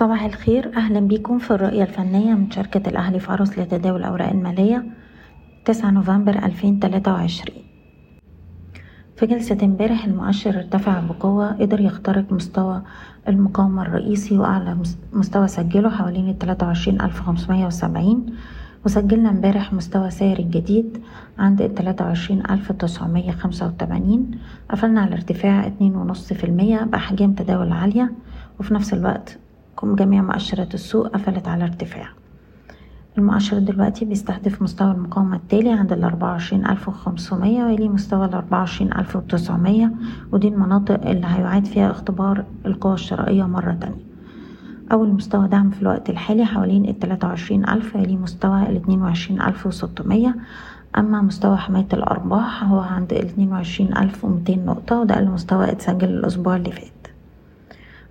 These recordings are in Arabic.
صباح الخير. أهلا بكم في الرؤية الفنية من شركة الأهلي فارس لتداول الأوراق المالية 9 نوفمبر 2023 في جلسة امبارح المؤشر ارتفع بقوة قدر يخترق مستوى المقاومة الرئيسي وأعلى مستوى سجله حوالين خمسمية وسبعين. وسجلنا امبارح مستوى سعري جديد عند خمسة وتمانين. قفلنا على ارتفاع اتنين ونص في المية بأحجام تداول عالية. وفي نفس الوقت جميع مؤشرات السوق قفلت على ارتفاع. المؤشر دلوقتي بيستهدف مستوى المقاومة التالي عند ألف وخمسمية ويلي مستوى ألف وتسعمية ودي المناطق اللي هيعاد فيها اختبار القوى الشرائية مرة تانية. أول مستوى دعم في الوقت الحالي حوالين وعشرين ألف ويلي مستوى ألف وستمية. أما مستوى حماية الأرباح هو عند ألف ومتين نقطة وده أقل مستوى اتسجل الأسبوع اللي فات.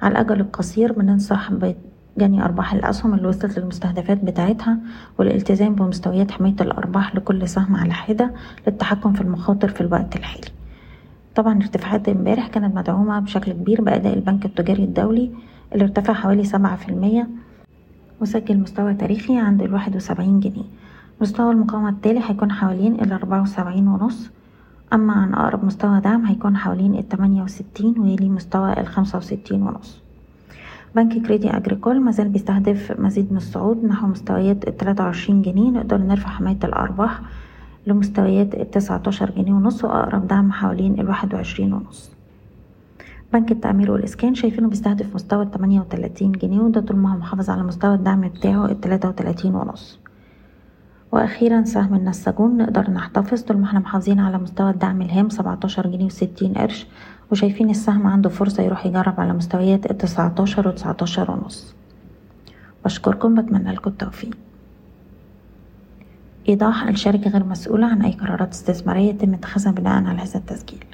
على الأجل القصير بننصح بجني أرباح الأسهم اللي وصلت للمستهدفات بتاعتها والالتزام بمستويات حماية الأرباح لكل سهم على حدة للتحكم في المخاطر في الوقت الحالي. طبعا ارتفاعات امبارح كانت مدعومة بشكل كبير بأداء البنك التجاري الدولي اللي ارتفع حوالي سبعة في المية وسجل مستوى تاريخي عند الواحد وسبعين جنيه. مستوى المقاومة التالي هيكون حوالين الأربعة وسبعين ونص أما عن أقرب مستوى دعم هيكون حوالين التمانية وستين ويلي مستوى الخمسة وستين ونص. بنك كريدي أجريكول مازال بيستهدف مزيد من الصعود نحو مستويات التلاتة وعشرين جنيه نقدر نرفع حماية الأرباح لمستويات التسعتاشر جنيه ونص وأقرب دعم حوالين الواحد وعشرين ونص. بنك التأمير والإسكان شايفينه بيستهدف مستوى التمانية وتلاتين جنيه وده طول ما هو محافظ على مستوى الدعم بتاعه التلاتة وتلاتين ونص. وأخيرا سهم النساجون نقدر نحتفظ. طول ما إحنا محافظين على مستوى الدعم الهام سبعتاشر جنيه وستين قرش وشايفين السهم عنده فرصة يروح يجرب على مستويات التسعتاشر وتسعتاشر ونص. بشكركم بتمنى لكم التوفيق. إيضاح الشركة غير مسؤولة عن أي قرارات استثمارية يتم اتخاذها بناء على هذا التسجيل.